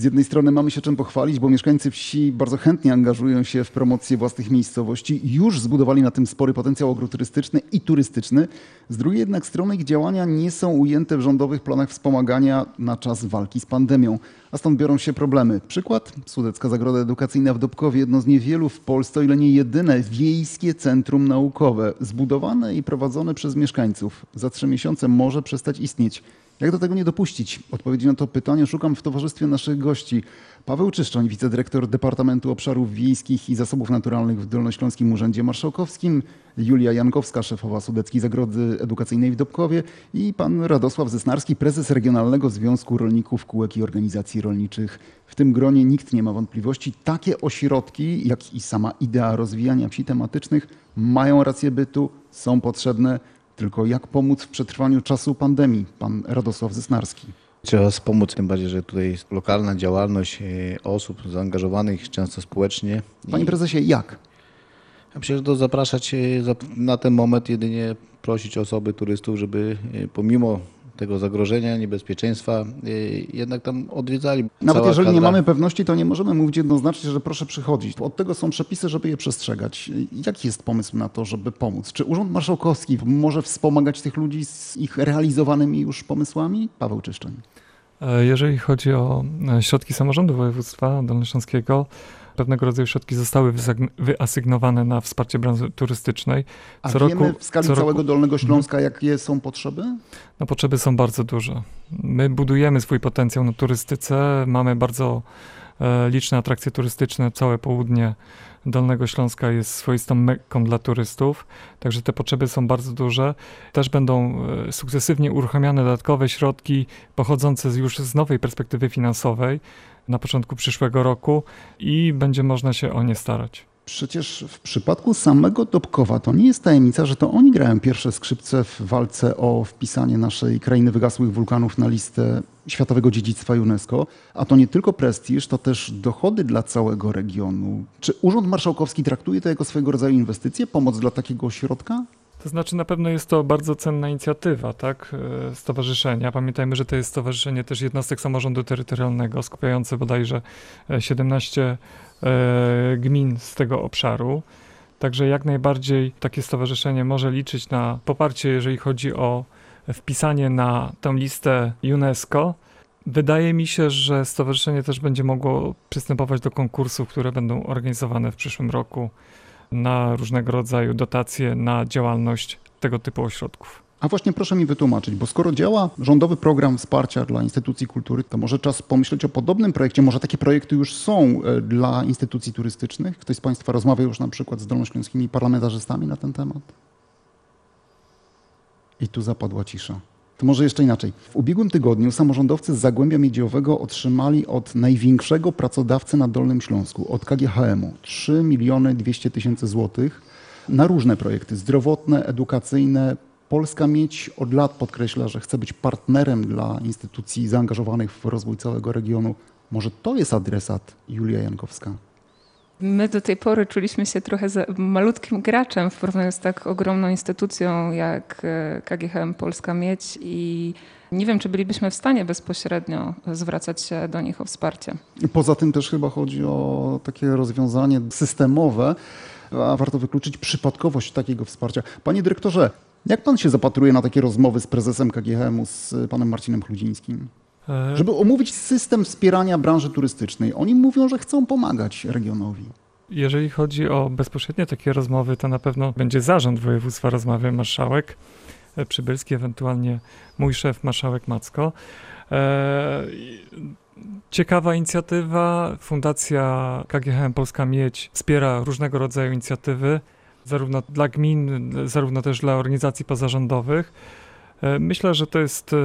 Z jednej strony mamy się czym pochwalić, bo mieszkańcy wsi bardzo chętnie angażują się w promocję własnych miejscowości. Już zbudowali na tym spory potencjał agroturystyczny i turystyczny. Z drugiej jednak strony ich działania nie są ujęte w rządowych planach wspomagania na czas walki z pandemią. A stąd biorą się problemy. Przykład? Sudecka Zagroda Edukacyjna w Dobkowie, jedno z niewielu w Polsce, o ile nie jedyne, wiejskie centrum naukowe, zbudowane i prowadzone przez mieszkańców. Za trzy miesiące może przestać istnieć. Jak do tego nie dopuścić? Odpowiedzi na to pytanie szukam w towarzystwie naszych gości. Paweł Czyszczoń, wicedyrektor Departamentu Obszarów Wiejskich i Zasobów Naturalnych w Dolnośląskim Urzędzie Marszałkowskim, Julia Jankowska, szefowa Sudeckiej Zagrody Edukacyjnej w Dobkowie i pan Radosław Zesnarski, prezes Regionalnego Związku Rolników Kółek i Organizacji Rolniczych. W tym gronie nikt nie ma wątpliwości. Takie ośrodki, jak i sama idea rozwijania wsi tematycznych mają rację bytu, są potrzebne. Tylko jak pomóc w przetrwaniu czasu pandemii? Pan Radosław Zesnarski. Trzeba wspomóc, tym bardziej, że tutaj jest lokalna działalność e, osób zaangażowanych często społecznie. Panie prezesie, jak? Ja myślę, że to zapraszać e, na ten moment jedynie prosić osoby, turystów, żeby e, pomimo tego zagrożenia, niebezpieczeństwa jednak tam odwiedzali. Nawet jeżeli kadra... nie mamy pewności, to nie możemy mówić jednoznacznie, że proszę przychodzić. Od tego są przepisy, żeby je przestrzegać. Jaki jest pomysł na to, żeby pomóc? Czy Urząd Marszałkowski może wspomagać tych ludzi z ich realizowanymi już pomysłami? Paweł Czyszczeń. E, jeżeli chodzi o e, środki samorządu województwa dolnośląskiego, pewnego rodzaju środki zostały wyasygnowane na wsparcie branży turystycznej. Co A wiemy roku, w skali całego roku, Dolnego mhm. Śląska, jakie są potrzeby? No potrzeby są bardzo duże. My budujemy swój potencjał na turystyce, mamy bardzo e, liczne atrakcje turystyczne, całe południe Dolnego Śląska jest swoistą mekką dla turystów, także te potrzeby są bardzo duże. Też będą e, sukcesywnie uruchamiane dodatkowe środki pochodzące już z nowej perspektywy finansowej na początku przyszłego roku i będzie można się o nie starać. Przecież w przypadku samego Dobkowa to nie jest tajemnica, że to oni grają pierwsze skrzypce w walce o wpisanie naszej krainy wygasłych wulkanów na listę Światowego Dziedzictwa UNESCO. A to nie tylko prestiż, to też dochody dla całego regionu. Czy Urząd Marszałkowski traktuje to jako swojego rodzaju inwestycję, pomoc dla takiego ośrodka? To znaczy na pewno jest to bardzo cenna inicjatywa, tak, e, stowarzyszenia. Pamiętajmy, że to jest stowarzyszenie też jednostek samorządu terytorialnego, skupiające bodajże 17 e, gmin z tego obszaru. Także jak najbardziej takie stowarzyszenie może liczyć na poparcie, jeżeli chodzi o wpisanie na tę listę UNESCO. Wydaje mi się, że stowarzyszenie też będzie mogło przystępować do konkursów, które będą organizowane w przyszłym roku na różnego rodzaju dotacje na działalność tego typu ośrodków. A właśnie proszę mi wytłumaczyć, bo skoro działa rządowy program wsparcia dla instytucji kultury, to może czas pomyśleć o podobnym projekcie. Może takie projekty już są e, dla instytucji turystycznych? Ktoś z Państwa rozmawia już na przykład z dolnośląskimi parlamentarzystami na ten temat? I tu zapadła cisza. To może jeszcze inaczej. W ubiegłym tygodniu samorządowcy z Zagłębia Miedziowego otrzymali od największego pracodawcy na Dolnym Śląsku, od KGHM-u, 3 miliony 200 tysięcy złotych na różne projekty zdrowotne, edukacyjne. Polska Miedź od lat podkreśla, że chce być partnerem dla instytucji zaangażowanych w rozwój całego regionu. Może to jest adresat Julia Jankowska? My do tej pory czuliśmy się trochę malutkim graczem w porównaniu z tak ogromną instytucją jak e, KGHM Polska Miedź i nie wiem, czy bylibyśmy w stanie bezpośrednio zwracać się do nich o wsparcie. Poza tym też chyba chodzi o takie rozwiązanie systemowe, a warto wykluczyć przypadkowość takiego wsparcia. Panie dyrektorze, jak pan się zapatruje na takie rozmowy z prezesem KGHM-u, z panem Marcinem Chludzińskim? E, żeby omówić system wspierania branży turystycznej. Oni mówią, że chcą pomagać regionowi. Jeżeli chodzi o bezpośrednie takie rozmowy, to na pewno będzie zarząd województwa rozmawia marszałek e, Przybylski, ewentualnie mój szef marszałek Macko. E, ciekawa inicjatywa. Fundacja KGHM Polska Miedź wspiera różnego rodzaju inicjatywy, zarówno dla gmin, zarówno też dla organizacji pozarządowych. E, myślę, że to jest e,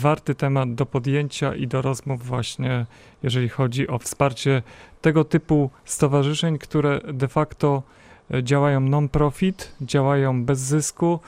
warty temat do podjęcia i do rozmów właśnie, jeżeli chodzi o wsparcie tego typu stowarzyszeń, które de facto e, działają non-profit, działają bez zysku,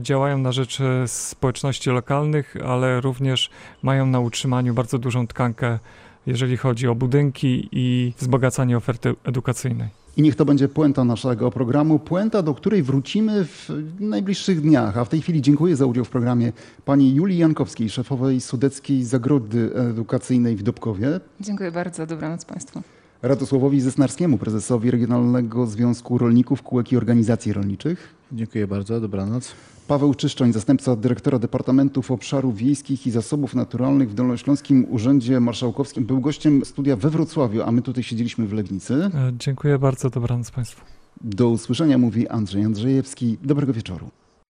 działają na rzecz społeczności lokalnych, ale również mają na utrzymaniu bardzo dużą tkankę, jeżeli chodzi o budynki i wzbogacanie oferty edukacyjnej. I niech to będzie puenta naszego programu, puenta, do której wrócimy w najbliższych dniach. A w tej chwili dziękuję za udział w programie pani Julii Jankowskiej, szefowej Sudeckiej Zagrody Edukacyjnej w Dobkowie. Dziękuję bardzo, dobranoc Państwu. Radosławowi Zesnarskiemu, prezesowi Regionalnego Związku Rolników, Kółek i Organizacji Rolniczych. Dziękuję bardzo, dobranoc. Paweł Czyszczoń, zastępca dyrektora Departamentów Obszarów Wiejskich i Zasobów Naturalnych w Dolnośląskim Urzędzie Marszałkowskim, był gościem studia we Wrocławiu, a my tutaj siedzieliśmy w Legnicy. E, Dziękuję bardzo, dobranoc Państwu. Do usłyszenia mówi Andrzej Andrzejewski. Dobrego wieczoru.